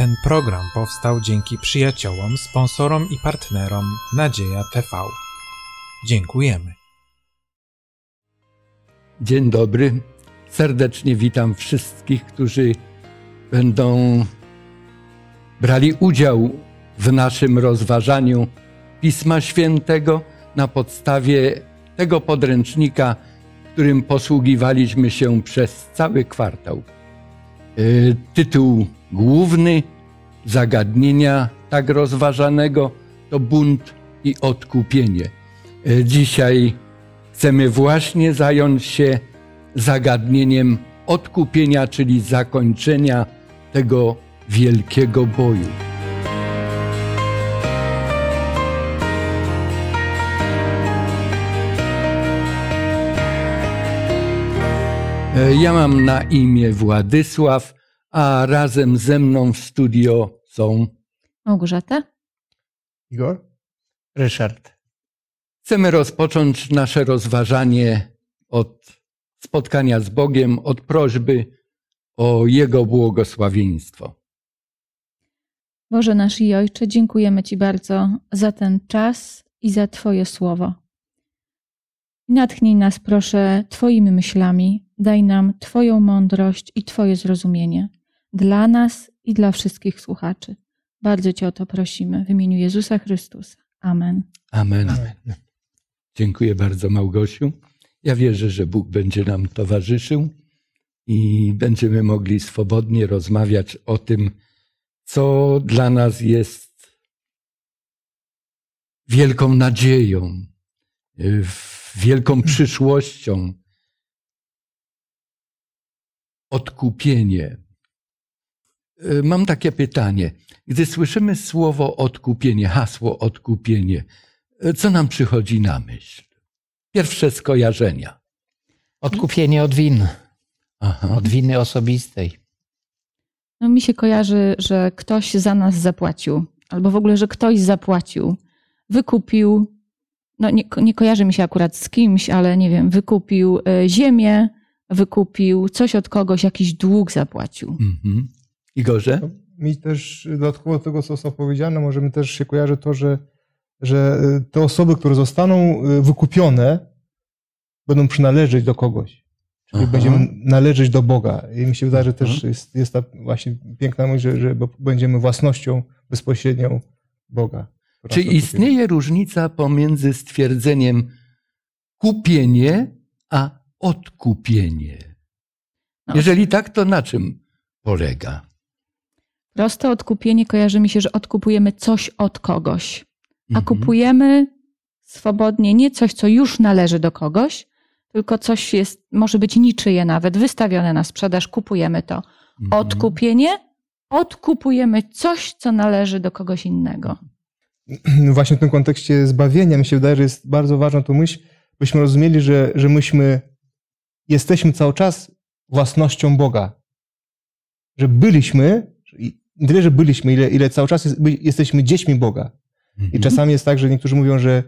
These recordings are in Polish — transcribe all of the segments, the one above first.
Ten program powstał dzięki przyjaciołom, sponsorom i partnerom Nadzieja TV. Dziękujemy. Dzień dobry. Serdecznie witam wszystkich, którzy będą brali udział w naszym rozważaniu Pisma Świętego na podstawie tego podręcznika, którym posługiwaliśmy się przez cały kwartał. Y, tytuł główny zagadnienia tak rozważanego to bunt i odkupienie. Y, dzisiaj chcemy właśnie zająć się zagadnieniem odkupienia, czyli zakończenia tego wielkiego boju. Ja mam na imię Władysław, a razem ze mną w studio są Małgorzata? Igor? Ryszard. Chcemy rozpocząć nasze rozważanie od spotkania z Bogiem, od prośby o Jego błogosławieństwo. Boże nasz i Ojcze, dziękujemy Ci bardzo za ten czas i za Twoje słowo. Natchnij nas, proszę, Twoimi myślami, daj nam Twoją mądrość i Twoje zrozumienie dla nas i dla wszystkich słuchaczy. Bardzo Cię o to prosimy w imieniu Jezusa Chrystusa. Amen. Amen. Amen. Dziękuję bardzo, Małgosiu. Ja wierzę, że Bóg będzie nam towarzyszył i będziemy mogli swobodnie rozmawiać o tym, co dla nas jest wielką nadzieją, wielką przyszłością. Odkupienie. Mam takie pytanie. Gdy słyszymy słowo odkupienie, hasło odkupienie, co nam przychodzi na myśl? Pierwsze skojarzenia. Odkupienie od win. Aha. Od winy osobistej. No mi się kojarzy, że ktoś za nas zapłacił, albo w ogóle, że ktoś zapłacił, wykupił, no nie, nie kojarzy mi się akurat z kimś, ale nie wiem, wykupił e, ziemię, wykupił coś od kogoś, jakiś dług zapłacił. Mhm. Igorze? No, mi też dodatkowo do tego, co zostało powiedziane, możemy też się kojarzy to, że, że e, te osoby, które zostaną e, wykupione, będą przynależeć do kogoś. Czyli Aha. będziemy należeć do Boga. I mi się wydaje, że też jest, jest ta właśnie piękna myśl, że, że będziemy własnością bezpośrednią Boga. Czy istnieje różnica pomiędzy stwierdzeniem kupienie a odkupienie? No. Jeżeli tak, to na czym polega? Proste odkupienie kojarzy mi się, że odkupujemy coś od kogoś, a mhm. kupujemy swobodnie nie coś, co już należy do kogoś, tylko coś jest, może być niczyje nawet, wystawione na sprzedaż, kupujemy to. Mhm. Odkupienie, odkupujemy coś, co należy do kogoś innego. Właśnie w tym kontekście zbawienia mi się wydaje, że jest bardzo ważna to myśl, byśmy rozumieli, że, że myśmy jesteśmy cały czas własnością Boga. Że byliśmy, nie tyle, że byliśmy, ile, ile cały czas jest, jesteśmy dziećmi Boga. I mhm. czasami jest tak, że niektórzy mówią, że,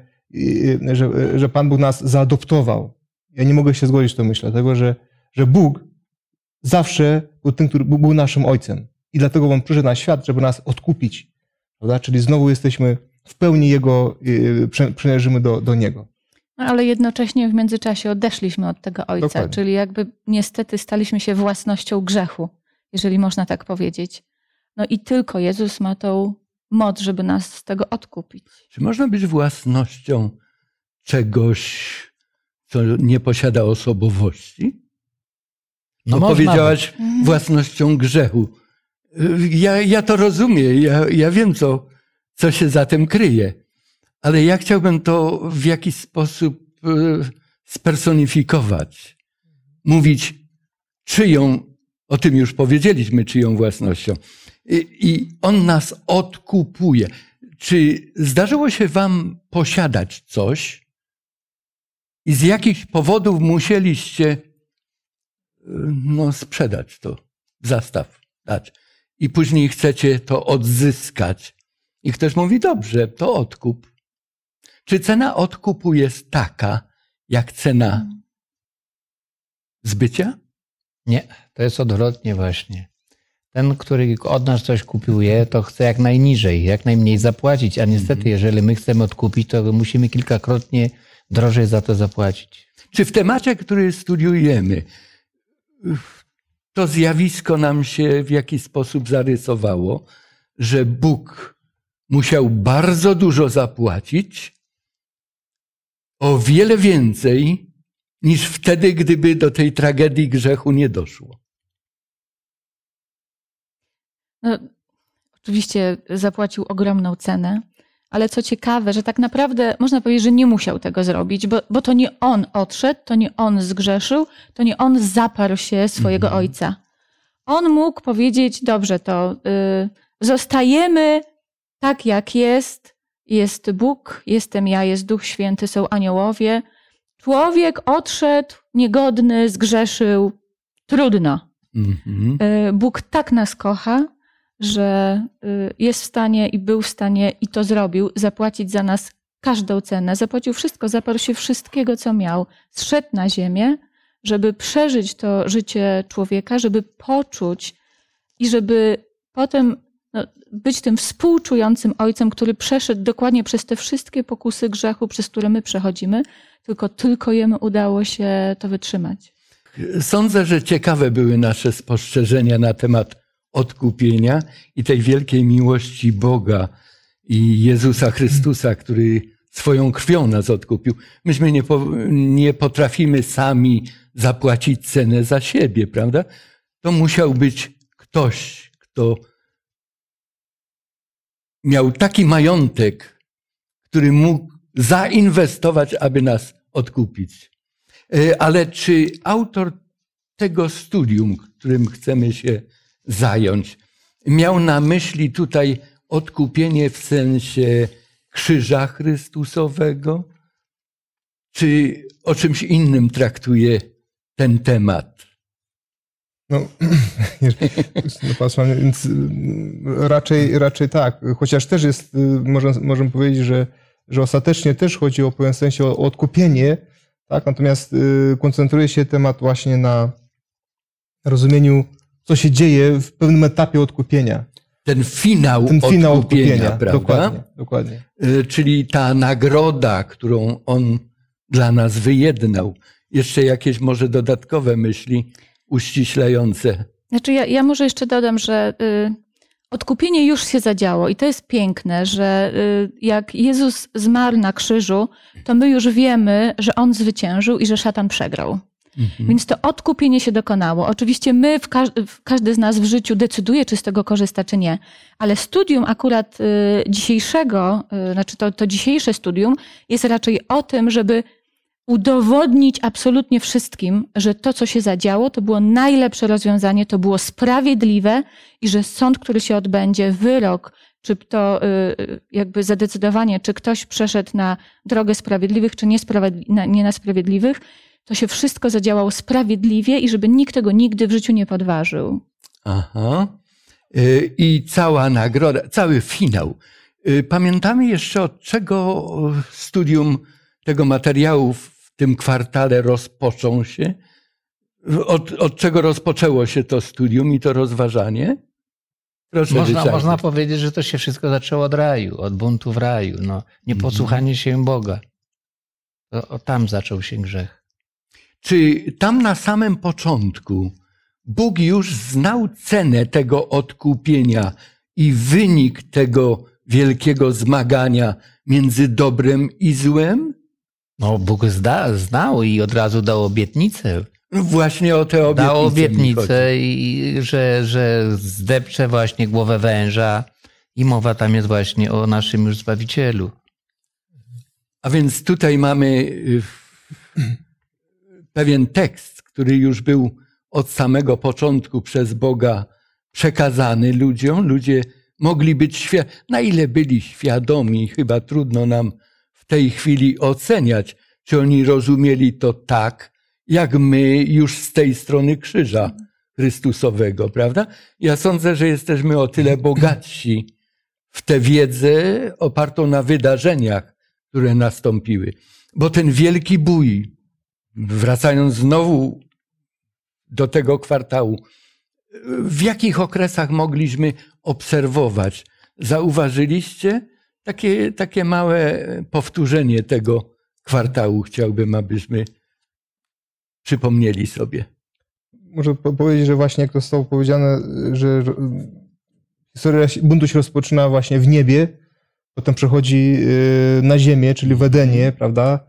że, że Pan Bóg nas zaadoptował. Ja nie mogę się zgodzić z tą myślą, dlatego że, że Bóg zawsze był tym, który był naszym Ojcem. I dlatego On przyszedł na świat, żeby nas odkupić. Prawda? Czyli znowu jesteśmy w pełni Jego, y, przynależymy do, do Niego. No, ale jednocześnie w międzyczasie odeszliśmy od tego Ojca, Dokładnie. czyli jakby niestety staliśmy się własnością grzechu, jeżeli można tak powiedzieć. No i tylko Jezus ma tą moc, żeby nas z tego odkupić. Czy można być własnością czegoś, co nie posiada osobowości? No Bo powiedziałaś być. Mhm. własnością grzechu. Ja, ja to rozumiem, ja, ja wiem, co, co się za tym kryje. Ale ja chciałbym to w jakiś sposób e, spersonifikować. Mówić, czyją, o tym już powiedzieliśmy, czyją własnością. I, I on nas odkupuje. Czy zdarzyło się wam posiadać coś i z jakichś powodów musieliście e, no, sprzedać to, zastaw dać i później chcecie to odzyskać. I ktoś mówi, dobrze, to odkup. Czy cena odkupu jest taka, jak cena zbycia? Nie, to jest odwrotnie właśnie. Ten, który od nas coś kupuje, to chce jak najniżej, jak najmniej zapłacić, a niestety, jeżeli my chcemy odkupić, to musimy kilkakrotnie drożej za to zapłacić. Czy w temacie, który studiujemy, to zjawisko nam się w jakiś sposób zarysowało, że Bóg musiał bardzo dużo zapłacić, o wiele więcej niż wtedy, gdyby do tej tragedii grzechu nie doszło. No, oczywiście zapłacił ogromną cenę, ale co ciekawe, że tak naprawdę można powiedzieć, że nie musiał tego zrobić, bo, bo to nie on odszedł, to nie on zgrzeszył, to nie on zaparł się swojego Mhm. ojca. On mógł powiedzieć: Dobrze, to y, zostajemy tak, jak jest. Jest Bóg, jestem ja, jest Duch Święty, są aniołowie. Człowiek odszedł, niegodny, zgrzeszył. Trudno. Mhm. Y, Bóg tak nas kocha, że y, jest w stanie i był w stanie i to zrobił, zapłacić za nas każdą cenę. Zapłacił wszystko, zaparł się wszystkiego, co miał. Zszedł na ziemię, żeby przeżyć to życie człowieka, żeby poczuć i żeby potem no, być tym współczującym ojcem, który przeszedł dokładnie przez te wszystkie pokusy grzechu, przez które my przechodzimy, tylko tylko jemu udało się to wytrzymać. Sądzę, że ciekawe były nasze spostrzeżenia na temat odkupienia i tej wielkiej miłości Boga i Jezusa Chrystusa, który swoją krwią nas odkupił. Myśmy nie, po, nie potrafimy sami zapłacić cenę za siebie, prawda? To musiał być ktoś, kto miał taki majątek, który mógł zainwestować, aby nas odkupić. E, Ale czy autor tego studium, którym chcemy się zająć, miał na myśli tutaj odkupienie w sensie krzyża Chrystusowego? Czy o czymś innym traktuje ten temat? No, no więc y, raczej, raczej tak. Chociaż też jest, y, możemy, możemy powiedzieć, że, że ostatecznie też chodzi o w pewnym sensie o odkupienie, tak? Natomiast y, koncentruje się temat właśnie na rozumieniu, co się dzieje w pewnym etapie odkupienia. Ten finał, Ten finał odkupienia, odkupienia. prawda? Dokładnie, dokładnie. Y, Czyli ta nagroda, którą on dla nas wyjednał. Jeszcze jakieś może dodatkowe myśli uściślające. Znaczy, ja, ja może jeszcze dodam, że y, odkupienie już się zadziało i to jest piękne, że y, jak Jezus zmarł na krzyżu, to my już wiemy, że on zwyciężył i że szatan przegrał. Mhm. Więc to odkupienie się dokonało. Oczywiście my, w każdy, w każdy z nas w życiu decyduje, czy z tego korzysta, czy nie. Ale studium akurat y, dzisiejszego, y, znaczy to, to dzisiejsze studium jest raczej o tym, żeby udowodnić absolutnie wszystkim, że to, co się zadziało, to było najlepsze rozwiązanie, to było sprawiedliwe i że sąd, który się odbędzie, wyrok, czy to y, jakby zadecydowanie, czy ktoś przeszedł na drogę sprawiedliwych, czy na- nie na sprawiedliwych, to się wszystko zadziałało sprawiedliwie i żeby nikt tego nigdy w życiu nie podważył. Aha. Y, I cała nagroda, cały finał. Y, Pamiętamy jeszcze od czego studium tego materiału tym kwartale rozpoczął się? Od, od czego rozpoczęło się to studium i to rozważanie? Proszę, Można, Ryszardzie. można powiedzieć, że to się wszystko zaczęło od raju, od buntu w raju. No, nieposłuchanie się Boga. To, o, tam zaczął się grzech. Czy tam na samym początku Bóg już znał cenę tego odkupienia i wynik tego wielkiego zmagania między dobrem i złem? No, Bóg zda, znał i od razu dał obietnicę. No Właśnie o te obietnice. Dał obietnicę, i, że, że zdepcze właśnie głowę węża. I mowa tam jest właśnie o naszym już Zbawicielu. A więc tutaj mamy y, pewien tekst, który już był od samego początku przez Boga przekazany ludziom. Ludzie mogli być świadomi. Na ile byli świadomi, chyba trudno nam w tej chwili oceniać, czy oni rozumieli to tak, jak my już z tej strony krzyża Chrystusowego, prawda? Ja sądzę, że jesteśmy o tyle bogatsi w tę wiedzę opartą na wydarzeniach, które nastąpiły. Bo ten wielki bój, wracając znowu do tego kwartału, w jakich okresach mogliśmy obserwować? Zauważyliście? Takie, takie małe powtórzenie tego kwartału chciałbym, abyśmy przypomnieli sobie. Może po- powiedzieć, że właśnie jak to zostało powiedziane, że historia buntu się rozpoczyna właśnie w niebie, potem przechodzi y, na ziemię, czyli w Edenie, prawda?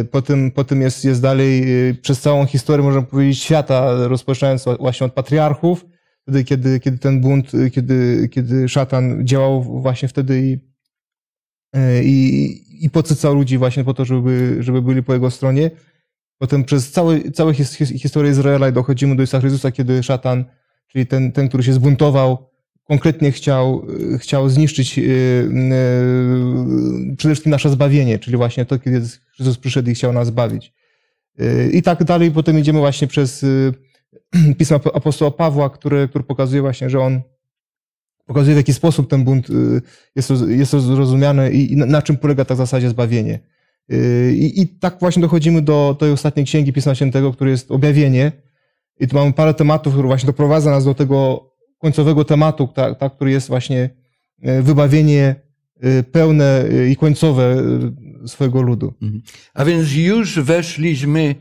Y, Potem, potem jest, jest dalej y, przez całą historię, można powiedzieć, świata, rozpoczynając właśnie od patriarchów, wtedy, kiedy, kiedy ten bunt, kiedy, kiedy szatan działał właśnie wtedy i, i, i podsycał ludzi właśnie po to, żeby, żeby byli po jego stronie. Potem przez cały, całą his, his, historię Izraela dochodzimy do Jezusa Chrystusa, kiedy szatan, czyli ten, ten który się zbuntował, konkretnie chciał, y, chciał zniszczyć y, przede wszystkim nasze zbawienie, czyli właśnie to, kiedy Chrystus przyszedł i chciał nas zbawić. I tak dalej, potem idziemy właśnie przez pisma apostoła Pawła, które, który pokazuje właśnie, że on pokazuje w jaki sposób ten bunt y, jest, jest zrozumiany i na, czym polega tak w zasadzie zbawienie. Y, I, I tak właśnie dochodzimy do tej ostatniej księgi Pisma Świętego, który jest objawienie. I tu mamy parę tematów, które właśnie doprowadza nas do tego końcowego tematu, tak, tak, który jest właśnie e, wybawienie pełne i końcowe swojego ludu. A więc już weszliśmy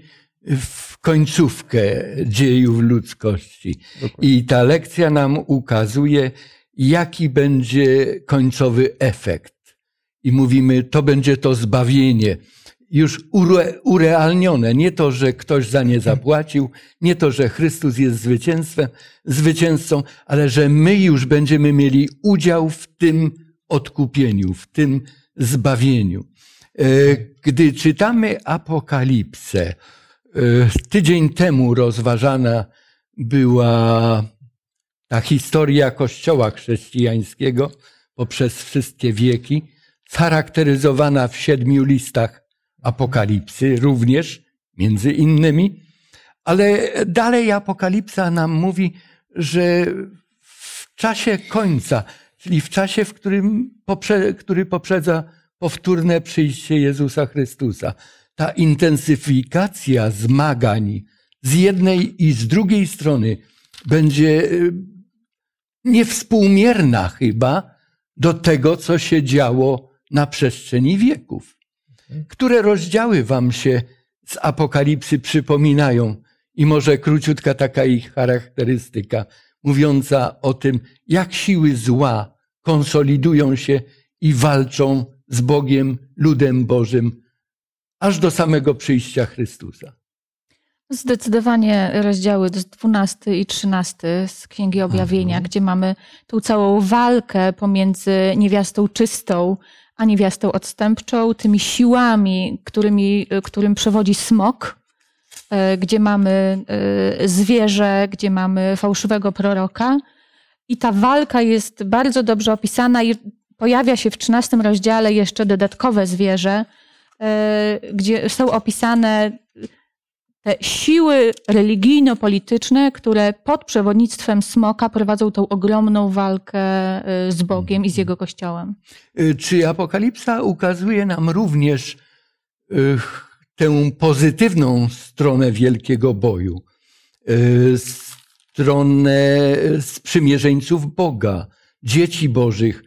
w końcówkę dziejów ludzkości. I ta lekcja nam ukazuje, jaki będzie końcowy efekt. I mówimy, to będzie to zbawienie. Już ure, urealnione. Nie to, że ktoś za nie zapłacił, nie to, że Chrystus jest zwycięstwem, zwycięzcą, ale że my już będziemy mieli udział w tym odkupieniu, w tym zbawieniu. E, Gdy czytamy Apokalipsę, e, tydzień temu rozważana była ta historia Kościoła chrześcijańskiego poprzez wszystkie wieki, charakteryzowana w siedmiu listach Apokalipsy, również między innymi, ale dalej Apokalipsa nam mówi, że w czasie końca, czyli w czasie, w którym poprze, który poprzedza powtórne przyjście Jezusa Chrystusa, ta intensyfikacja zmagań z jednej i z drugiej strony będzie y, niewspółmierna chyba do tego, co się działo na przestrzeni wieków. Które rozdziały wam się z Apokalipsy przypominają? I może króciutka taka ich charakterystyka, mówiąca o tym, jak siły zła konsolidują się i walczą z Bogiem, ludem Bożym, aż do samego przyjścia Chrystusa. Zdecydowanie rozdziały 12 i 13 z Księgi Objawienia, Mhm. gdzie mamy tą całą walkę pomiędzy niewiastą czystą a niewiastą odstępczą, tymi siłami, którymi, którym przewodzi smok, e, gdzie mamy e, zwierzę, gdzie mamy fałszywego proroka. I ta walka jest bardzo dobrze opisana i pojawia się w 13 rozdziale jeszcze dodatkowe zwierzę, e, gdzie są opisane te siły religijno-polityczne, które pod przewodnictwem Smoka prowadzą tą ogromną walkę y, z Bogiem i z Jego Kościołem. Y, Czy Apokalipsa ukazuje nam również y, tę pozytywną stronę wielkiego boju? Stronę sprzymierzeńców Boga, dzieci Bożych,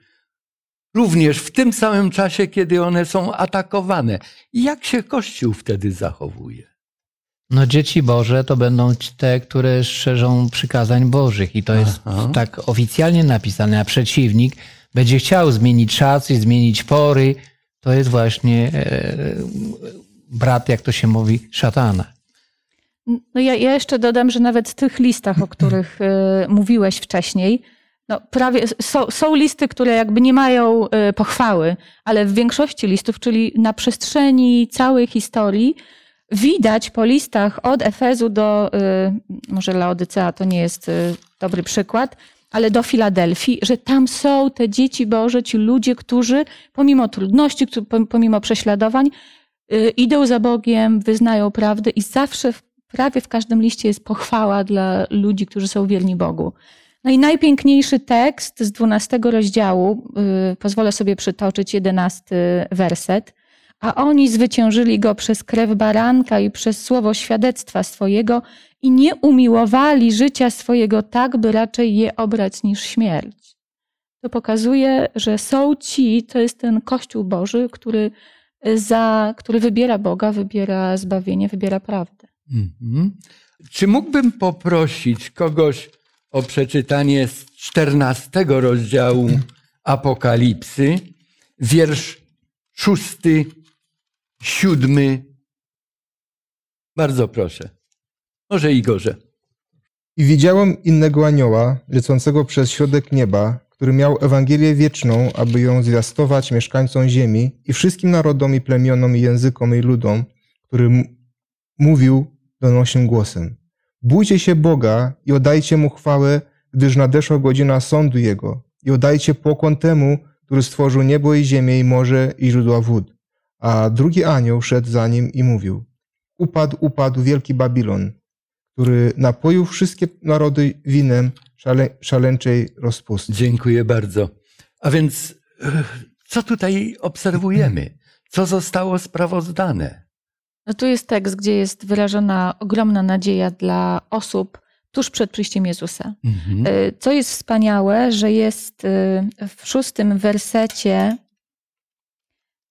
również w tym samym czasie, kiedy one są atakowane. Jak się Kościół wtedy zachowuje? No dzieci Boże to będą te, które szerzą przykazań Bożych i to jest Aha. tak oficjalnie napisane, a przeciwnik będzie chciał zmienić czasy, zmienić pory. To jest właśnie e, brat, jak to się mówi, szatana. No ja, ja jeszcze dodam, że nawet w tych listach, o których y, mówiłeś wcześniej, no prawie są, są listy, które jakby nie mają y, pochwały, ale w większości listów, czyli na przestrzeni całej historii, widać po listach od Efezu do, y, może Laodycea to nie jest y, dobry przykład, ale do Filadelfii, że tam są te dzieci Boże, ci ludzie, którzy pomimo trudności, pomimo prześladowań, y, idą za Bogiem, wyznają prawdę i zawsze prawie w każdym liście jest pochwała dla ludzi, którzy są wierni Bogu. No i najpiękniejszy tekst z 12 rozdziału, pozwolę sobie przytoczyć 11 werset. A oni zwyciężyli go przez krew baranka i przez słowo świadectwa swojego i nie umiłowali życia swojego tak, by raczej je obrać niż śmierć. To pokazuje, że są ci, to jest ten Kościół Boży, który, za, który wybiera Boga, wybiera zbawienie, wybiera prawdę. Mhm. Czy mógłbym poprosić kogoś o przeczytanie z 14 rozdziału Apokalipsy, wiersz szósty, siódmy. Bardzo proszę. Może Igorze. I widziałem innego anioła, lecącego przez środek nieba, który miał Ewangelię wieczną, aby ją zwiastować mieszkańcom ziemi i wszystkim narodom i plemionom i językom i ludom, który mówił donośnym głosem. Bójcie się Boga i oddajcie Mu chwałę, gdyż nadeszła godzina sądu Jego i oddajcie pokłon temu, który stworzył niebo i ziemię i morze i źródła wód. A drugi anioł szedł za nim i mówił, upadł, upadł wielki Babilon, który napoił wszystkie narody winem szale, szaleńczej rozpusty. Dziękuję bardzo. A więc, e, co tutaj obserwujemy? Co zostało sprawozdane? No tu jest tekst, gdzie jest wyrażona ogromna nadzieja dla osób tuż przed przyjściem Jezusa. Mhm. Y, Co jest wspaniałe, że jest y, w szóstym wersecie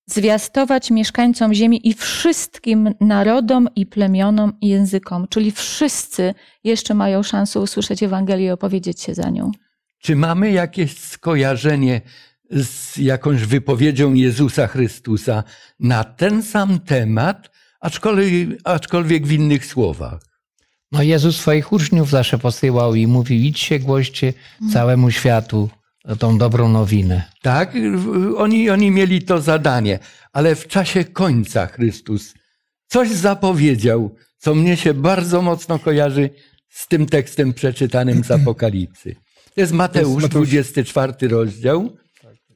zwiastować mieszkańcom ziemi i wszystkim narodom i plemionom i językom, czyli wszyscy jeszcze mają szansę usłyszeć Ewangelię i opowiedzieć się za nią. Czy mamy jakieś skojarzenie z jakąś wypowiedzią Jezusa Chrystusa na ten sam temat, aczkolwiek, aczkolwiek w innych słowach? No Jezus swoich uczniów zawsze posyłał i mówił, idźcie, głoście całemu światu tą dobrą nowinę. Tak, oni, oni mieli to zadanie, ale w czasie końca Chrystus coś zapowiedział, co mnie się bardzo mocno kojarzy z tym tekstem przeczytanym z Apokalipsy. To jest Mateusz, Mateusz. 24 rozdział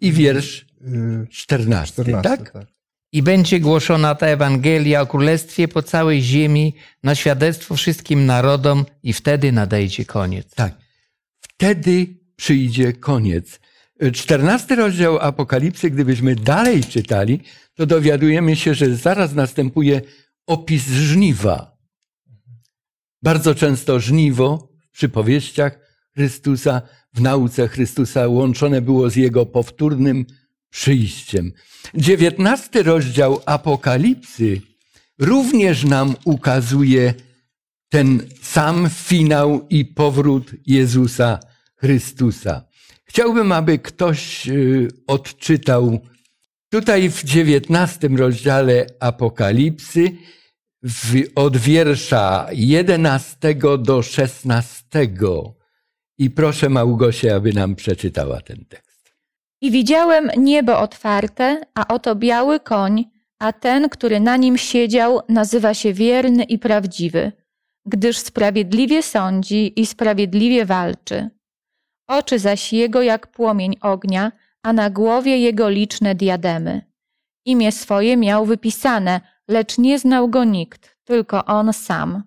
i wiersz Yy, 14, 14, tak? tak? I będzie głoszona ta Ewangelia o Królestwie po całej ziemi na świadectwo wszystkim narodom i wtedy nadejdzie koniec. Tak. Wtedy przyjdzie koniec. 14 rozdział Apokalipsy, gdybyśmy dalej czytali, to dowiadujemy się, że zaraz następuje opis żniwa. Bardzo często żniwo w przypowieściach Chrystusa, w nauce Chrystusa łączone było z jego powtórnym przyjściem. 19 rozdział Apokalipsy również nam ukazuje ten sam finał i powrót Jezusa Chrystusa. Chciałbym, aby ktoś y, odczytał tutaj w dziewiętnastym rozdziale Apokalipsy w, od wiersza 11 do 16. I proszę Małgosię, aby nam przeczytała ten tekst. I widziałem niebo otwarte, a oto biały koń, a ten, który na nim siedział, nazywa się wierny i prawdziwy, gdyż sprawiedliwie sądzi i sprawiedliwie walczy. Oczy zaś jego jak płomień ognia, a na głowie jego liczne diademy. Imię swoje miał wypisane, lecz nie znał go nikt, tylko on sam.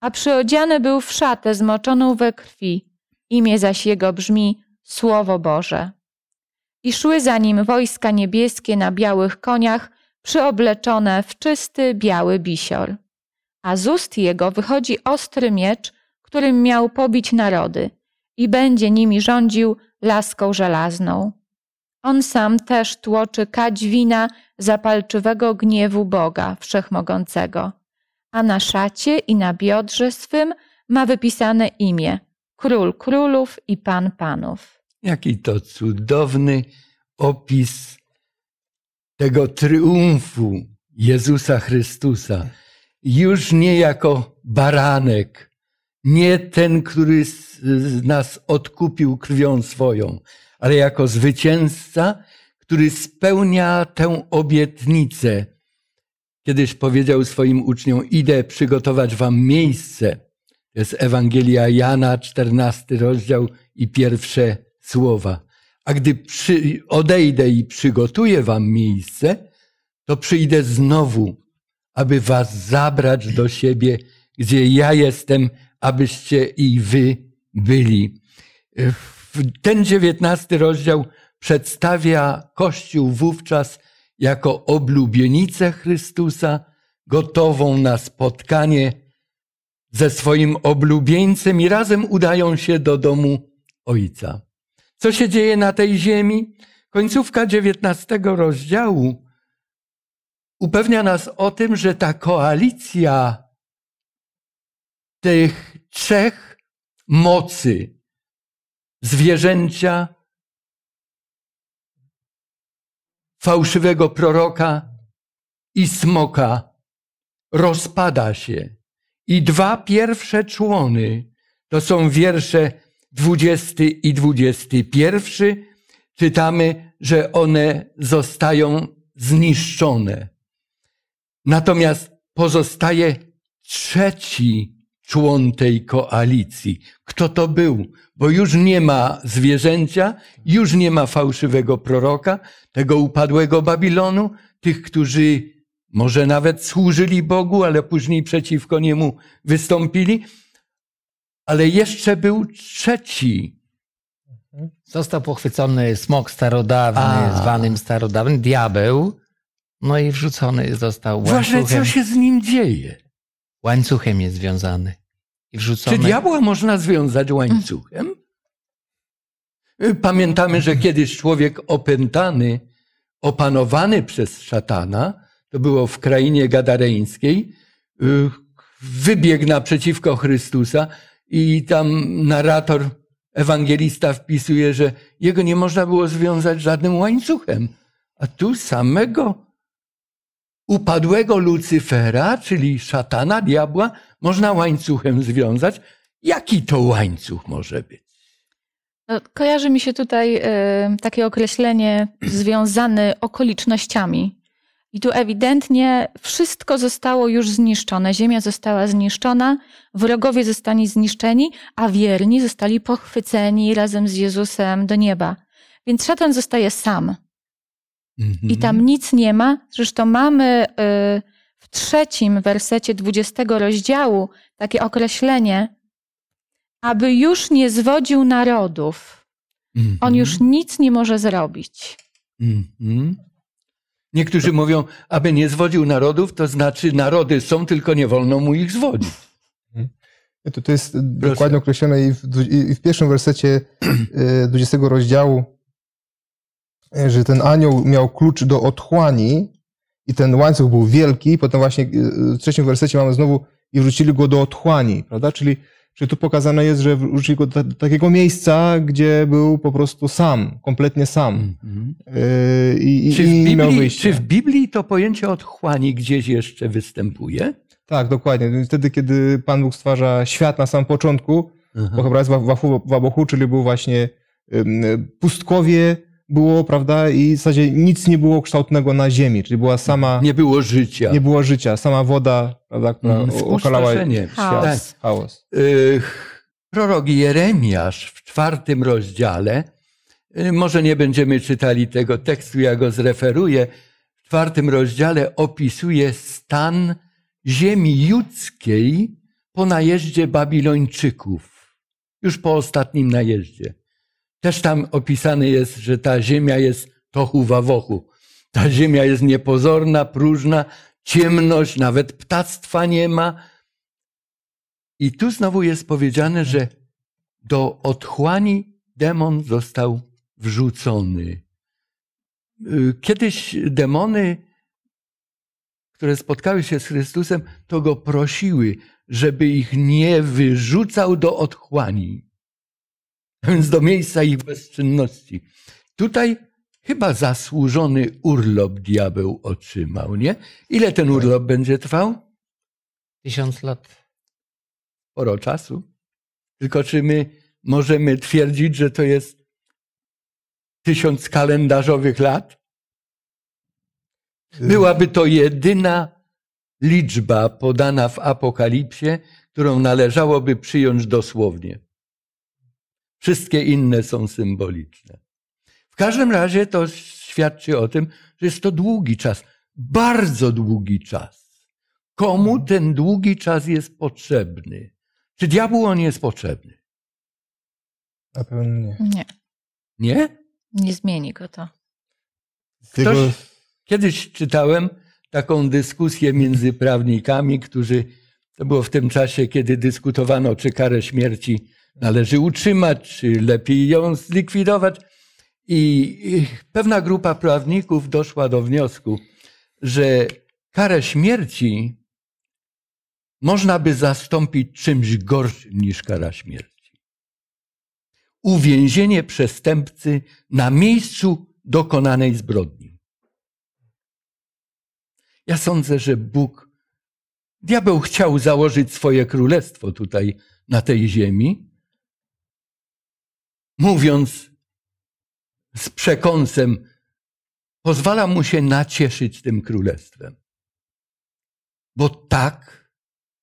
A przyodziany był w szatę zmoczoną we krwi, imię zaś jego brzmi Słowo Boże. I szły za nim wojska niebieskie na białych koniach, przyobleczone w czysty biały bisior. A z ust jego wychodzi ostry miecz, którym miał pobić narody, i będzie nimi rządził laską żelazną. On sam też tłoczy kać wina zapalczywego gniewu Boga Wszechmogącego, a na szacie i na biodrze swym ma wypisane imię Król Królów i Pan Panów. Jaki to cudowny opis tego triumfu Jezusa Chrystusa. Już nie jako baranek, nie ten, który z nas odkupił krwią swoją, ale jako zwycięzca, który spełnia tę obietnicę. Kiedyś powiedział swoim uczniom: Idę przygotować wam miejsce. To jest Ewangelia Jana, 14 rozdział i pierwsze słowa. A gdy przy, odejdę i przygotuję wam miejsce, to przyjdę znowu, aby was zabrać do siebie, gdzie ja jestem, abyście i wy byli. Ten dziewiętnasty rozdział przedstawia Kościół wówczas jako oblubienicę Chrystusa, gotową na spotkanie ze swoim oblubieńcem i razem udają się do domu Ojca. Co się dzieje na tej ziemi? Końcówka dziewiętnastego rozdziału upewnia nas o tym, że ta koalicja tych trzech mocy zwierzęcia, fałszywego proroka i smoka rozpada się. I dwa pierwsze człony to są wiersze 20 i 21. Czytamy, że one zostają zniszczone. Natomiast pozostaje trzeci człon tej koalicji. Kto to był? Bo już nie ma zwierzęcia, już nie ma fałszywego proroka, tego upadłego Babilonu, tych, którzy może nawet służyli Bogu, ale później przeciwko niemu wystąpili. Ale jeszcze był trzeci. Został pochwycony smok starodawny, A. zwanym starodawnym, diabeł, no i wrzucony został Właśnie łańcuchem. co się z nim dzieje? Łańcuchem jest związany. I Czy wrzucony. diabła można związać łańcuchem? Pamiętamy, że kiedyś człowiek opętany, opanowany przez szatana, to było w krainie gadareńskiej, y, wybiegł naprzeciwko Chrystusa i tam narrator, ewangelista wpisuje, że jego nie można było związać żadnym łańcuchem. A tu samego upadłego Lucyfera, czyli szatana, diabła, można łańcuchem związać. Jaki to łańcuch może być? No, kojarzy mi się tutaj e, takie określenie związane okolicznościami. I tu ewidentnie wszystko zostało już zniszczone. Ziemia została zniszczona, wrogowie zostali zniszczeni, a wierni zostali pochwyceni razem z Jezusem do nieba. Więc szatan zostaje sam. I tam nic nie ma. Zresztą mamy y, w trzecim wersecie 20 rozdziału takie określenie, aby już nie zwodził narodów. Mhm. On już nic nie może zrobić. Mhm. Niektórzy mówią, aby nie zwodził narodów, to znaczy narody są, tylko nie wolno mu ich zwodzić. To, to jest dokładnie określone i w, i w pierwszym wersecie e, 20 rozdziału, e, że ten anioł miał klucz do otchłani i ten łańcuch był wielki. Potem właśnie e, w trzecim wersecie mamy znowu i wrzucili go do otchłani, prawda? Czyli, czyli tu pokazane jest, że wrzucili go do, do takiego miejsca, gdzie był po prostu sam, kompletnie sam. Mhm. E, I, i, Czy, w i nie miał Biblii, wyjścia. czy w Biblii to pojęcie otchłani gdzieś jeszcze występuje? Tak, dokładnie. Wtedy, kiedy Pan Bóg stwarza świat na samym początku, Aha. bo chyba jest w Wabochu, czyli był właśnie pustkowie było, prawda, i w zasadzie nic nie było kształtnego na ziemi, czyli była sama, nie, Nie było życia. było życia, sama woda, prawda, która o- okalała. Chaos. świat. Chaos. Y, Prorok Jeremiasz w czwartym rozdziale, y, może nie będziemy czytali tego tekstu, ja go zreferuję, w czwartym rozdziale opisuje stan ziemi judzkiej po najeździe Babilończyków, już po ostatnim najeździe. Też tam opisane jest, że ta ziemia jest tohu wawochu. Ta ziemia jest niepozorna, próżna, ciemność, nawet ptactwa nie ma. I tu znowu jest powiedziane, że do otchłani demon został wrzucony. Y, Kiedyś demony, które spotkały się z Chrystusem, to go prosiły, żeby ich nie wyrzucał do otchłani, a więc do miejsca ich bezczynności. Tutaj chyba zasłużony urlop diabeł otrzymał, nie? Ile ten urlop będzie trwał? Tysiąc lat. sporo czasu. Tylko czy my możemy twierdzić, że to jest tysiąc kalendarzowych lat? Byłaby to jedyna liczba podana w Apokalipsie, którą należałoby przyjąć dosłownie. Wszystkie inne są symboliczne. W każdym razie to świadczy o tym, że jest to długi czas, bardzo długi czas. Komu ten długi czas jest potrzebny? Czy diabłu on jest potrzebny? Na pewno nie. Nie, Nie? nie zmieni go to. Jego, Kiedyś czytałem taką dyskusję między prawnikami, którzy, to było w tym czasie, kiedy dyskutowano, czy karę śmierci należy utrzymać, czy lepiej ją zlikwidować. I pewna grupa prawników doszła do wniosku, że karę śmierci można by zastąpić czymś gorszym niż kara śmierci. Uwięzienie przestępcy na miejscu dokonanej zbrodni. Ja sądzę, że Bóg, diabeł chciał założyć swoje królestwo tutaj na tej ziemi, mówiąc z przekąsem, pozwala mu się nacieszyć tym królestwem. Bo tak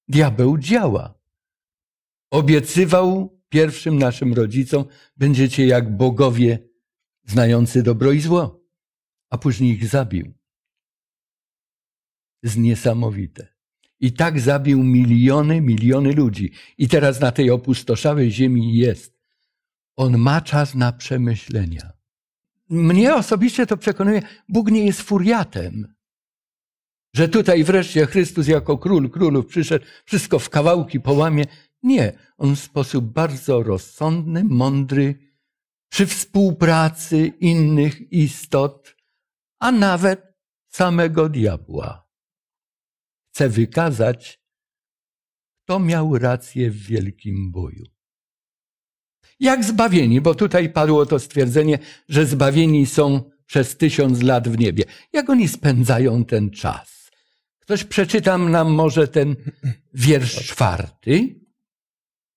diabeł działa. Obiecywał pierwszym naszym rodzicom, będziecie jak bogowie znający dobro i zło, a później ich zabił. Jest niesamowite. I tak zabił miliony, miliony ludzi. I teraz na tej opustoszałej ziemi jest. On ma czas na przemyślenia. Mnie osobiście to przekonuje, Bóg nie jest furiatem. Że tutaj wreszcie Chrystus jako król królów przyszedł, wszystko w kawałki połamie. Nie, on w sposób bardzo rozsądny, mądry, przy współpracy innych istot, a nawet samego diabła. Chce wykazać, kto miał rację w wielkim boju. Jak zbawieni, bo tutaj padło to stwierdzenie, że zbawieni są przez tysiąc lat w niebie. Jak oni spędzają ten czas? Ktoś przeczytam nam może ten wiersz czwarty.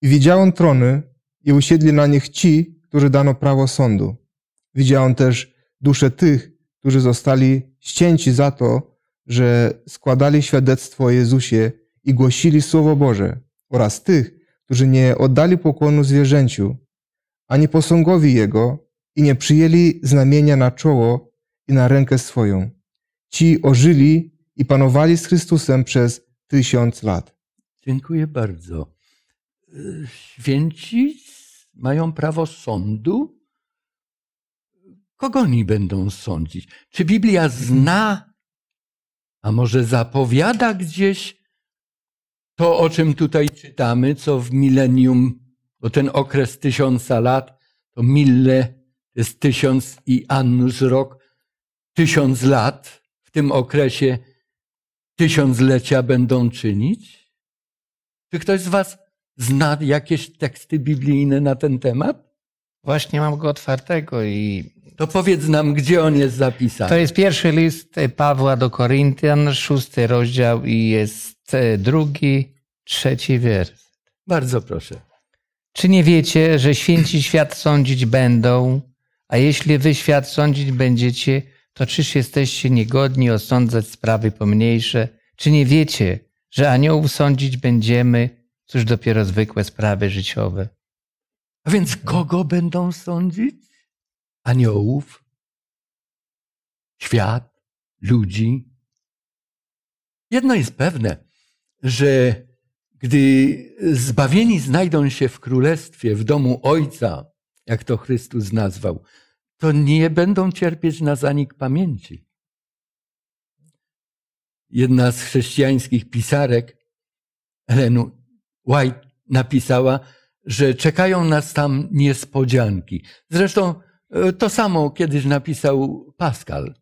I widziałem trony i usiedli na nich ci, którzy dano prawo sądu. Widziałem też dusze tych, którzy zostali ścięci za to, że składali świadectwo o Jezusie i głosili Słowo Boże oraz tych, którzy nie oddali pokłonu zwierzęciu, ani posągowi Jego i nie przyjęli znamienia na czoło i na rękę swoją. Ci ożyli i panowali z Chrystusem przez tysiąc lat. Dziękuję bardzo. Święci mają prawo sądu? Kogo oni będą sądzić? Czy Biblia zna, a może zapowiada gdzieś to, o czym tutaj czytamy, co w milenium, bo ten okres tysiąca lat, to mille to jest tysiąc i annus rok, tysiąc lat w tym okresie tysiąclecia będą czynić? Czy ktoś z Was zna jakieś teksty biblijne na ten temat? Właśnie mam go otwartego i To powiedz nam, gdzie on jest zapisany. to jest pierwszy list Pawła do Koryntian, szósty rozdział i jest e, drugi, trzeci wiersz. Bardzo proszę. Czy nie wiecie, że święci świat sądzić będą, a jeśli wy świat sądzić będziecie, to czyż jesteście niegodni osądzać sprawy pomniejsze? Czy nie wiecie, że aniołów sądzić będziemy, cóż dopiero zwykłe sprawy życiowe? A więc kogo będą sądzić? Aniołów? Świat? Ludzi? Jedno jest pewne, że gdy zbawieni znajdą się w królestwie, w domu Ojca, jak to Chrystus nazwał, to nie będą cierpieć na zanik pamięci. Jedna z chrześcijańskich pisarek, Ellen White, napisała, że czekają nas tam niespodzianki. Zresztą e, to samo kiedyś napisał Pascal.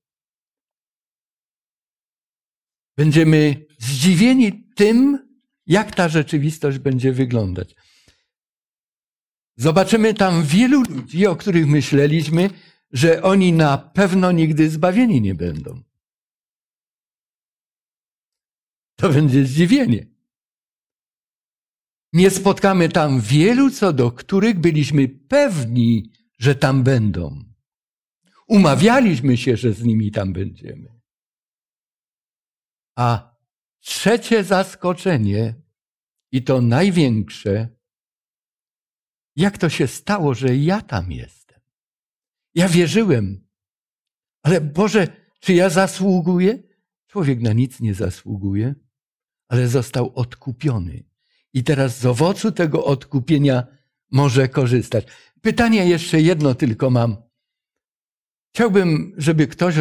Będziemy zdziwieni tym, jak ta rzeczywistość będzie wyglądać. Zobaczymy tam wielu ludzi, o których myśleliśmy, że oni na pewno nigdy zbawieni nie będą. To będzie zdziwienie. Nie spotkamy tam wielu, co do których byliśmy pewni, że tam będą. Umawialiśmy się, że z nimi tam będziemy. A trzecie zaskoczenie, i to największe, jak to się stało, że ja tam jestem. Ja wierzyłem, ale Boże, czy ja zasługuję? Człowiek na nic nie zasługuje, ale został odkupiony. I teraz z owocu tego odkupienia może korzystać. Pytanie jeszcze jedno tylko mam. Chciałbym, żeby ktoś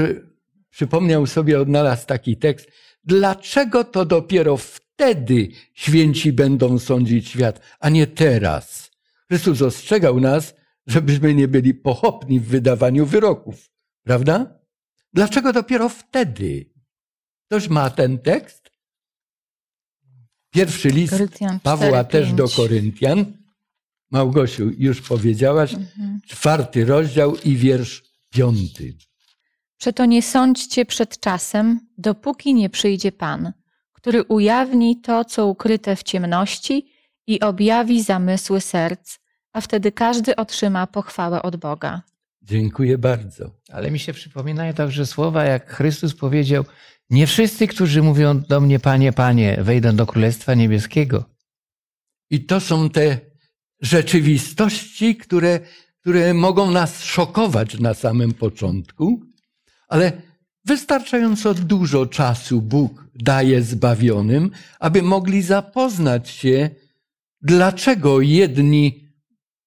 przypomniał sobie, odnalazł taki tekst. Dlaczego to dopiero wtedy święci będą sądzić świat, a nie teraz? Chrystus ostrzegał nas, żebyśmy nie byli pochopni w wydawaniu wyroków, prawda? Dlaczego dopiero wtedy? Ktoś ma ten tekst? Pierwszy list Koryntian Pawła 4, też do 5. Koryntian. Małgosiu, już powiedziałaś, Mhm. czwarty rozdział i wiersz piąty. Przeto nie sądźcie przed czasem, dopóki nie przyjdzie Pan, który ujawni to, co ukryte w ciemności i objawi zamysły serc, a wtedy każdy otrzyma pochwałę od Boga. Dziękuję bardzo. Ale mi się przypominają także słowa, jak Chrystus powiedział: Nie wszyscy, którzy mówią do mnie, Panie, Panie, wejdą do Królestwa Niebieskiego. I to są te rzeczywistości, które, które mogą nas szokować na samym początku, ale wystarczająco dużo czasu Bóg daje zbawionym, aby mogli zapoznać się, dlaczego jedni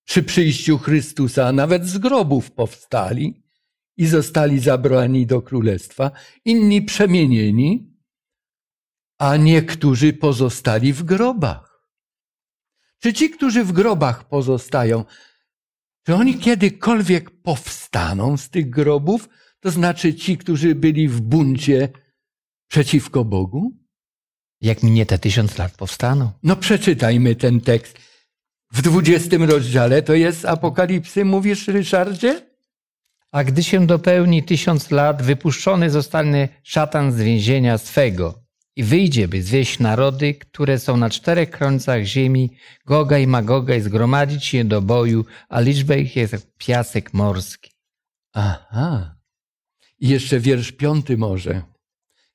przy przyjściu Chrystusa nawet z grobów powstali i zostali zabrani do królestwa, inni przemienieni, a niektórzy pozostali w grobach. Czy ci, którzy w grobach pozostają, czy oni kiedykolwiek powstaną z tych grobów? To znaczy ci, którzy byli w buncie przeciwko Bogu? Jak minie te tysiąc lat, powstaną. No przeczytajmy ten tekst. W dwudziestym rozdziale to jest Apokalipsy, mówisz Ryszardzie? A gdy się dopełni tysiąc lat, wypuszczony zostanie szatan z więzienia swego i wyjdzie, by zwieść narody, które są na czterech końcach ziemi, Goga i Magoga, i zgromadzić je do boju, a liczba ich jest jak piasek morski. Aha. I jeszcze wiersz piąty może.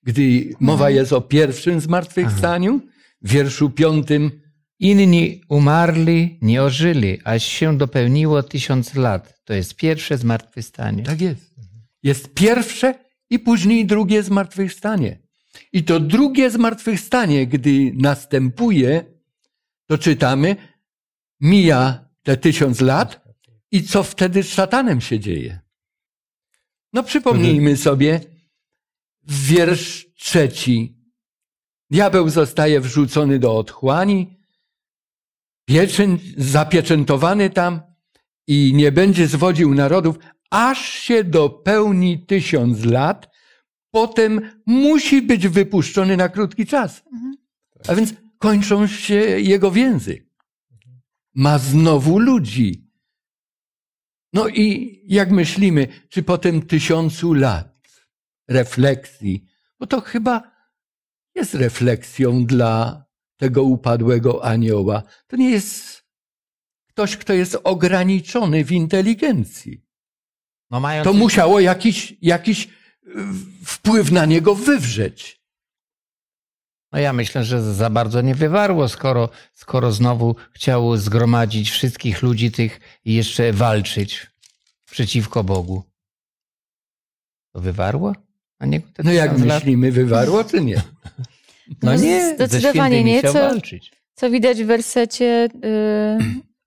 Gdy mowa jest o pierwszym zmartwychwstaniu, w wierszu piątym Inni umarli, nie ożyli, aż się dopełniło tysiąc lat. To jest pierwsze zmartwychwstanie. Tak jest. Jest pierwsze i później drugie zmartwychwstanie. I to drugie zmartwychwstanie, gdy następuje, to czytamy, mija te tysiąc lat i co wtedy z szatanem się dzieje? No przypomnijmy sobie wiersz trzeci. Diabeł zostaje wrzucony do otchłani, pieczęć, zapieczętowany tam i nie będzie zwodził narodów, aż się dopełni tysiąc lat, potem musi być wypuszczony na krótki czas. A więc kończą się jego więzy. Ma znowu ludzi. No i jak myślimy, czy po tym tysiącu lat refleksji, bo to chyba jest refleksją dla tego upadłego anioła. To nie jest ktoś, kto jest ograniczony w inteligencji. No To musiało jakiś, jakiś wpływ na niego wywrzeć. No ja myślę, że za bardzo nie wywarło, skoro, skoro znowu chciało zgromadzić wszystkich ludzi tych i jeszcze walczyć przeciwko Bogu. To wywarło? A nie No jak lat? myślimy, wywarło czy nie? No No nie, zdecydowanie nie, co- walczyć. Co widać w wersecie y,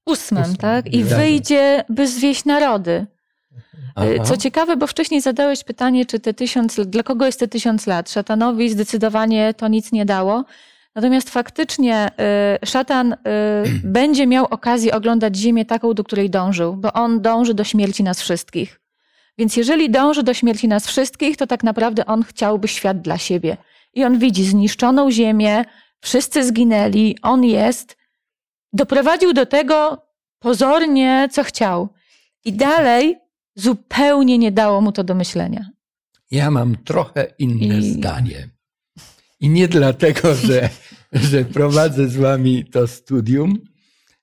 ósmym, tak? I Tak. wyjdzie, by zwieść narody. Y, Aha. Co ciekawe, bo wcześniej zadałeś pytanie, czy te tysiąc, dla kogo jest te tysiąc lat? Szatanowi zdecydowanie to nic nie dało. Natomiast faktycznie y, szatan y, będzie miał okazję oglądać ziemię taką, do której dążył, bo on dąży do śmierci nas wszystkich. Więc jeżeli dąży do śmierci nas wszystkich, to tak naprawdę on chciałby świat dla siebie. I on widzi zniszczoną ziemię, wszyscy zginęli, on jest. Doprowadził do tego pozornie, co chciał. I dalej zupełnie nie dało mu to do myślenia. Ja mam trochę inne I- zdanie. I nie dlatego, że, że prowadzę z wami to studium,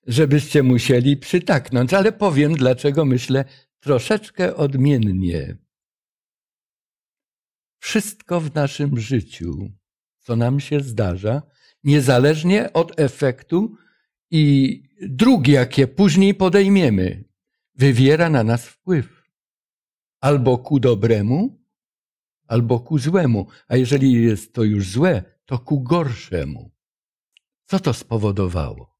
żebyście musieli przytaknąć, ale powiem, dlaczego myślę troszeczkę odmiennie. Wszystko w naszym życiu, co nam się zdarza, niezależnie od efektu i dróg, jakie później podejmiemy, wywiera na nas wpływ. Albo ku dobremu, albo ku złemu. A jeżeli jest to już złe, to ku gorszemu. Co to spowodowało?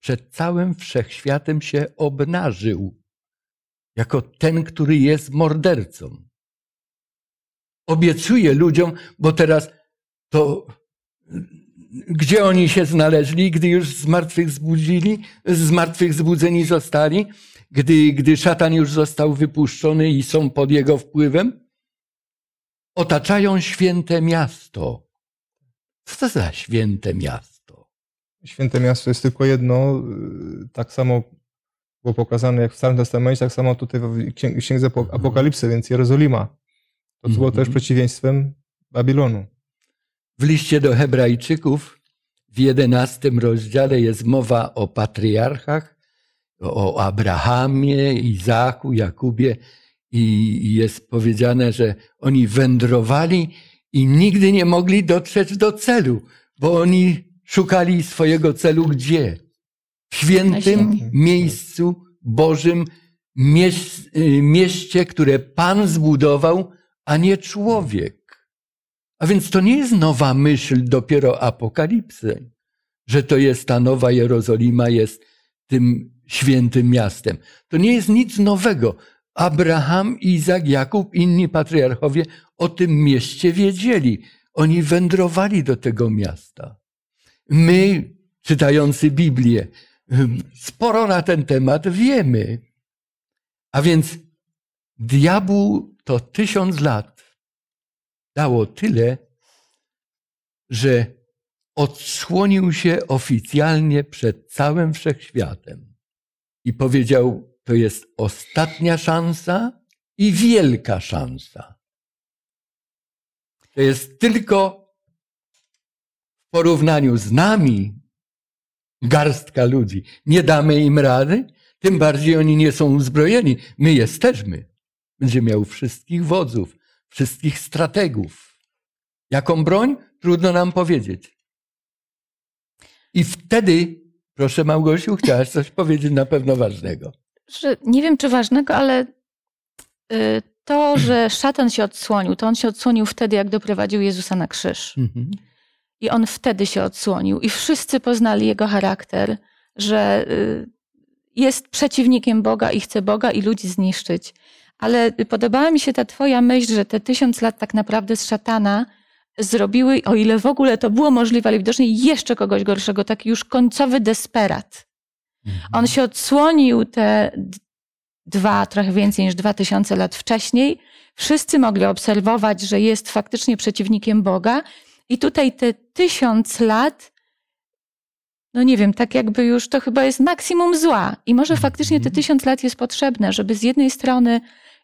Przed całym wszechświatem się obnażył jako ten, który jest mordercą. obiecuje ludziom, bo teraz to gdzie oni się znaleźli, gdy już z martwych zbudzili, z martwych zbudzeni zostali, gdy, gdy szatan już został wypuszczony i są pod jego wpływem? Otaczają święte miasto. Co to za święte miasto? Święte miasto jest tylko jedno, y, tak samo było pokazane jak w Starym Testamencie, tak samo tutaj w księ- Księdze Apo- Apokalipsy, więc Jerozolima. To było Mhm. też przeciwieństwem Babilonu. W liście do Hebrajczyków w jedenastym rozdziale jest mowa o patriarchach, o Abrahamie, Izaku, Jakubie i jest powiedziane, że oni wędrowali i nigdy nie mogli dotrzeć do celu, bo oni szukali swojego celu gdzie? W świętym miejscu Bożym, y, mieście, które Pan zbudował, a nie człowiek. A więc to nie jest nowa myśl dopiero apokalipsy, że to jest ta nowa Jerozolima, jest tym świętym miastem. To nie jest nic nowego. Abraham, Izak, Jakub, inni patriarchowie o tym mieście wiedzieli. Oni wędrowali do tego miasta. My, czytający Biblię, sporo na ten temat wiemy. A więc diabłu to tysiąc lat dało tyle, że odsłonił się oficjalnie przed całym wszechświatem i powiedział: To jest ostatnia szansa i wielka szansa. To jest tylko w porównaniu z nami garstka ludzi. Nie damy im rady, tym bardziej oni nie są uzbrojeni. My jesteśmy. Będzie miał wszystkich wodzów, wszystkich strategów. Jaką broń? Trudno nam powiedzieć. I wtedy, proszę Małgosiu, chciałaś coś powiedzieć na pewno ważnego. Że nie wiem, czy ważnego, ale y, to, że szatan się odsłonił, to on się odsłonił wtedy, jak doprowadził Jezusa na krzyż. Mhm. I on wtedy się odsłonił. I wszyscy poznali jego charakter, że y, jest przeciwnikiem Boga i chce Boga i ludzi zniszczyć. Ale podobała mi się ta twoja myśl, że te tysiąc lat tak naprawdę z szatana zrobiły, o ile w ogóle to było możliwe, ale widocznie jeszcze kogoś gorszego, taki już końcowy desperat. On się odsłonił te dwa, trochę więcej niż dwa tysiące lat wcześniej. Wszyscy mogli obserwować, że jest faktycznie przeciwnikiem Boga. I tutaj te tysiąc lat, no nie wiem, tak jakby już to chyba jest maksimum zła. I może faktycznie te tysiąc lat jest potrzebne, żeby z jednej strony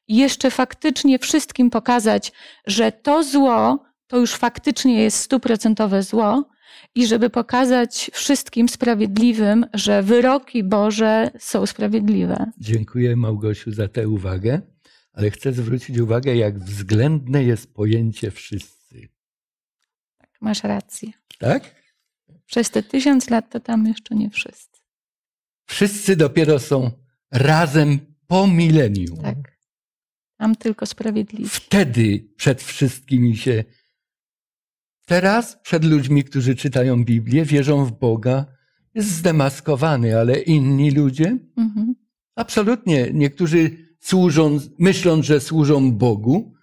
jeszcze faktycznie wszystkim pokazać, że to zło to już faktycznie jest stuprocentowe zło, i żeby pokazać wszystkim sprawiedliwym, że wyroki Boże są sprawiedliwe. Dziękuję Małgosiu za tę uwagę, ale chcę zwrócić uwagę, jak względne jest pojęcie wszyscy. Masz rację. Tak? Przez te tysiąc lat to tam jeszcze nie wszyscy. Wszyscy dopiero są razem po milenium. Tak. Tam tylko sprawiedliwi. Wtedy przed wszystkimi się. Teraz przed ludźmi, którzy czytają Biblię, wierzą w Boga, jest zdemaskowany, ale inni ludzie Mhm. absolutnie, niektórzy służą, myśląc, że służą Bogu,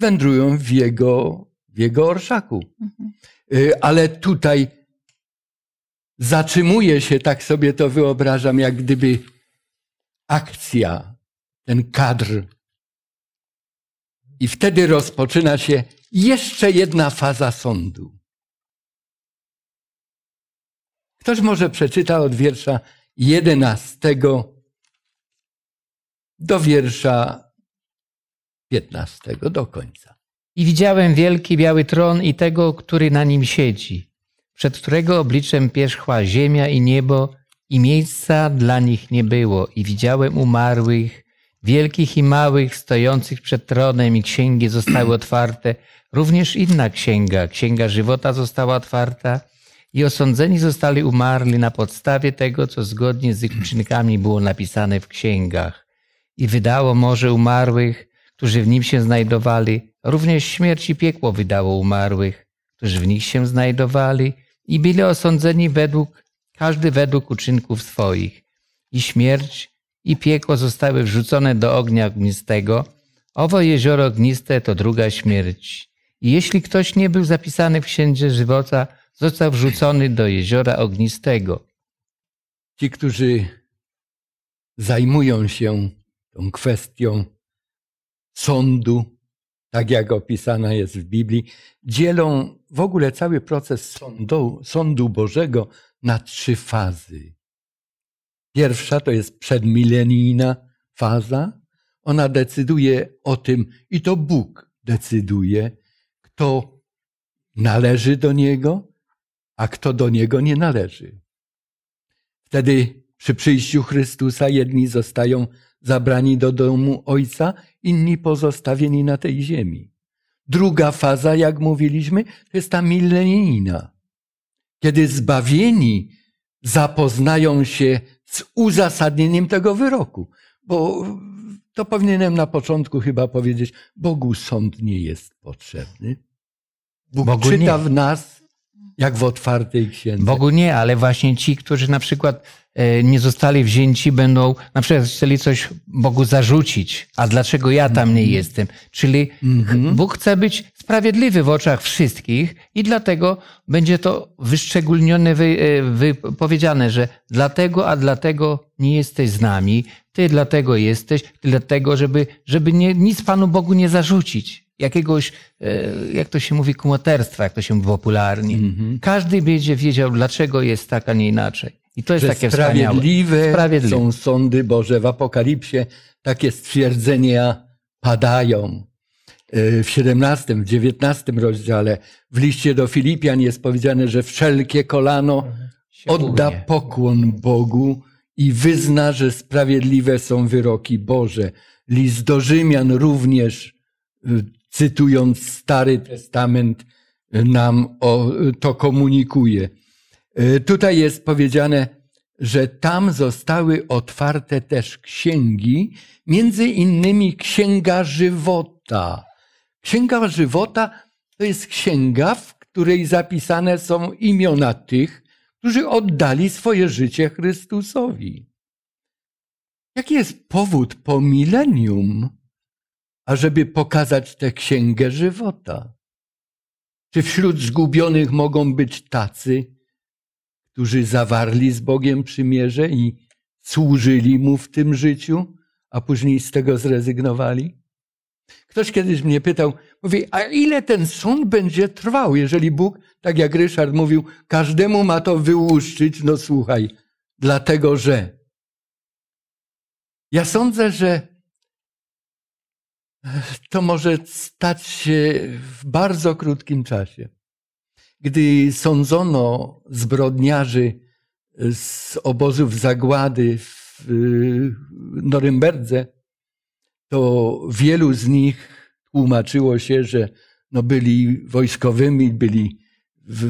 wędrują w jego, w jego orszaku. Mhm. Y, Ale tutaj zatrzymuje się, tak sobie to wyobrażam, jak gdyby akcja, ten kadr. I wtedy rozpoczyna się jeszcze jedna faza sądu. Ktoś może przeczyta od wiersza 11 do wiersza 15 do końca. I widziałem wielki biały tron i tego, który na nim siedzi, przed którego obliczem pierzchła ziemia i niebo, i miejsca dla nich nie było. I widziałem umarłych, wielkich i małych, stojących przed tronem, i księgi zostały otwarte. Również inna księga, księga żywota została otwarta, i osądzeni zostali umarli na podstawie tego, co zgodnie z ich uczynkami było napisane w księgach. I wydało morze umarłych, którzy w nim się znajdowali, również śmierć i piekło wydało umarłych, którzy w nich się znajdowali, i byli osądzeni według, każdy według uczynków swoich. I śmierć i piekło zostały wrzucone do ognia ognistego. Owo jezioro ogniste to druga śmierć. I jeśli ktoś nie był zapisany w księdze żywota, został wrzucony do jeziora ognistego. Ci, którzy zajmują się tą kwestią sądu, tak jak opisana jest w Biblii, dzielą w ogóle cały proces sądu, sądu Bożego na trzy fazy. Pierwsza to jest przedmilenijna faza. Ona decyduje o tym, i to Bóg decyduje, kto należy do Niego, a kto do Niego nie należy. Wtedy przy przyjściu Chrystusa jedni zostają zabrani do domu Ojca, inni pozostawieni na tej ziemi. Druga faza, jak mówiliśmy, to jest ta milenijna, kiedy zbawieni zapoznają się z uzasadnieniem tego wyroku. Bo to powinienem na początku chyba powiedzieć, Bogu sąd nie jest potrzebny. Bóg Bogu czyta nie. w nas, jak w otwartej księdze. Bogu nie, ale właśnie ci, którzy na przykład nie zostali wzięci, będą na przykład chcieli coś Bogu zarzucić. A dlaczego ja tam nie jestem? Czyli Mhm. Bóg chce być sprawiedliwy w oczach wszystkich i dlatego będzie to wyszczególnione, wy, e, wypowiedziane, że dlatego, a dlatego nie jesteś z nami, ty dlatego jesteś, ty dlatego, żeby, żeby nie, nic Panu Bogu nie zarzucić. Jakiegoś, e, jak to się mówi, kumoterstwa, jak to się mówi popularnie. Mhm. Każdy będzie wiedział, dlaczego jest tak, a nie inaczej. I to jest że takie wspaniałe. sprawiedliwe Sprawiedliwe. są sądy Boże. W Apokalipsie takie stwierdzenia padają. E, W 17, w 19 rozdziale, w liście do Filipian jest powiedziane, że wszelkie kolano Się odda pokłon Bogu i wyzna, że sprawiedliwe są wyroki Boże. List do Rzymian również, y, cytując Stary Testament, nam o, to komunikuje. Y, Tutaj jest powiedziane, że tam zostały otwarte też księgi, między innymi Księga Żywota. Księga Żywota to jest księga, w której zapisane są imiona tych, którzy oddali swoje życie Chrystusowi. Jaki jest powód po milenium, ażeby pokazać tę księgę żywota? Czy wśród zgubionych mogą być tacy, którzy zawarli z Bogiem przymierze i służyli mu w tym życiu, a później z tego zrezygnowali? Ktoś kiedyś mnie pytał, mówi, a ile ten sąd będzie trwał, jeżeli Bóg, tak jak Ryszard mówił, każdemu ma to wyłuszczyć? No słuchaj, dlatego że. Ja sądzę, że to może stać się w bardzo krótkim czasie. Gdy sądzono zbrodniarzy z obozów zagłady w y, Norymberdze, to wielu z nich tłumaczyło się, że no byli wojskowymi, byli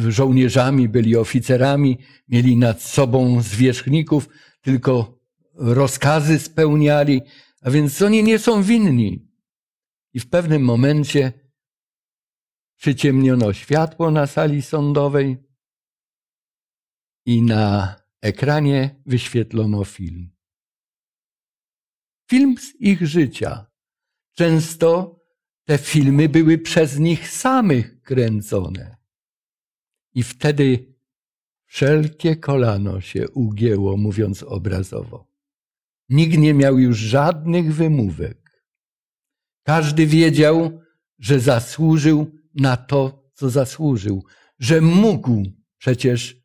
żołnierzami, byli oficerami, mieli nad sobą zwierzchników, tylko rozkazy spełniali, a więc oni nie są winni. I w pewnym momencie przyciemniono światło na sali sądowej i na ekranie wyświetlono film. Film z ich życia. Często te filmy były przez nich samych kręcone. I wtedy wszelkie kolano się ugięło, mówiąc obrazowo. Nikt nie miał już żadnych wymówek. Każdy wiedział, że zasłużył na to, co zasłużył, że mógł przecież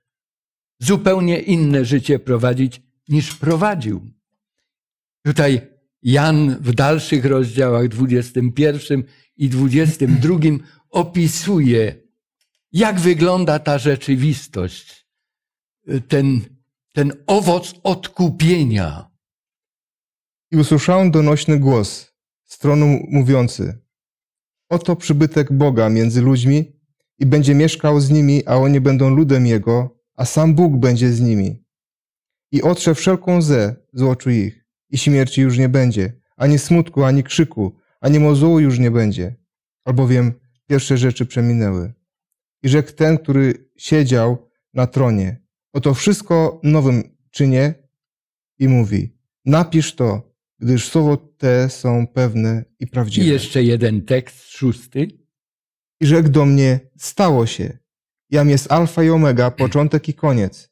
zupełnie inne życie prowadzić niż prowadził. Tutaj Jan w dalszych rozdziałach 21 i 22 opisuje, jak wygląda ta rzeczywistość, ten, ten owoc odkupienia. I usłyszałem donośny głos z tronu mówiący: Oto przybytek Boga między ludźmi i będzie mieszkał z nimi, a oni będą ludem Jego, a sam Bóg będzie z nimi. I otrze wszelką łzę z oczu ich, i śmierci już nie będzie, ani smutku, ani krzyku, ani mozołu już nie będzie, albowiem pierwsze rzeczy przeminęły. I rzekł ten, który siedział na tronie, oto wszystko nowym czynię i mówi, napisz to, gdyż słowo te są pewne i I prawdziwe. jeszcze jeden tekst, szósty. I rzekł do mnie, stało się. Jam jest alfa i omega, początek i koniec.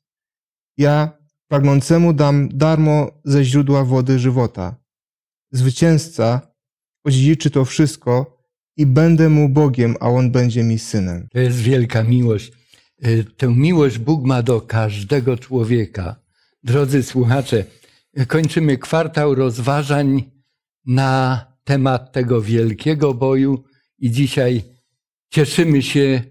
Ja pragnącemu dam darmo ze źródła wody żywota. Zwycięzca odziedziczy to wszystko i będę mu Bogiem, a on będzie mi synem. To jest wielka miłość. Y, Tę miłość Bóg ma do każdego człowieka. Drodzy słuchacze, kończymy kwartał rozważań na temat tego wielkiego boju i dzisiaj cieszymy się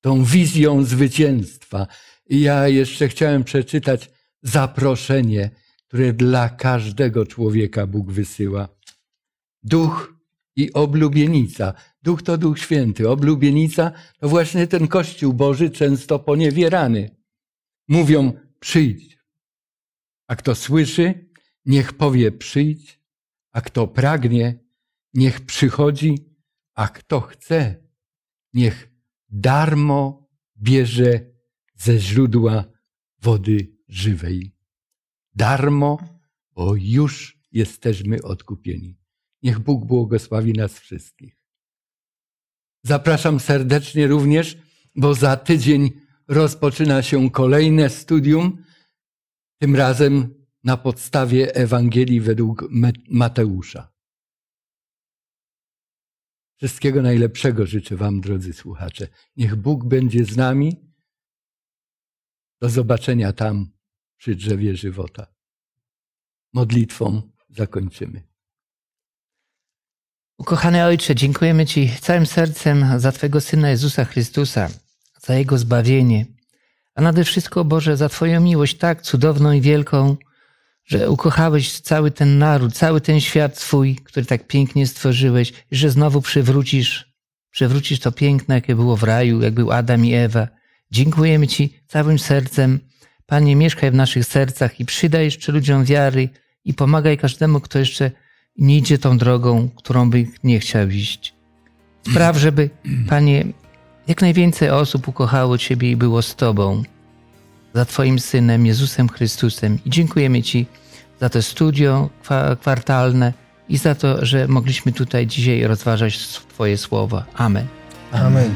tą wizją zwycięstwa. Ja jeszcze chciałem przeczytać zaproszenie, które dla każdego człowieka Bóg wysyła. Duch i oblubienica. Duch to Duch Święty, oblubienica to właśnie ten Kościół Boży, często poniewierany. Mówią, przyjdź. A kto słyszy, niech powie przyjdź, a kto pragnie, niech przychodzi, a kto chce, niech darmo bierze ze źródła wody żywej. Darmo, bo już jesteśmy odkupieni. Niech Bóg błogosławi nas wszystkich. Zapraszam serdecznie również, bo za tydzień rozpoczyna się kolejne studium, tym razem na podstawie Ewangelii według Mateusza. Wszystkiego najlepszego życzę Wam, drodzy słuchacze. Niech Bóg będzie z nami. Do zobaczenia tam przy drzewie żywota. Modlitwą zakończymy. Ukochany Ojcze, dziękujemy Ci całym sercem za Twojego Syna Jezusa Chrystusa, za Jego zbawienie, a nade wszystko, Boże, za Twoją miłość tak cudowną i wielką, że ukochałeś cały ten naród, cały ten świat Twój, który tak pięknie stworzyłeś, i że znowu przywrócisz, przywrócisz to piękne, jakie było w raju, jak był Adam i Ewa. Dziękujemy Ci całym sercem. Panie, mieszkaj w naszych sercach i przydaj jeszcze ludziom wiary i pomagaj każdemu, kto jeszcze nie idzie tą drogą, którą by nie chciał iść. Spraw, żeby, Panie, jak najwięcej osób ukochało Ciebie i było z Tobą, za Twoim Synem, Jezusem Chrystusem. I dziękujemy Ci za to studio kwa- kwartalne i za to, że mogliśmy tutaj dzisiaj rozważać Twoje słowa. Amen. Amen.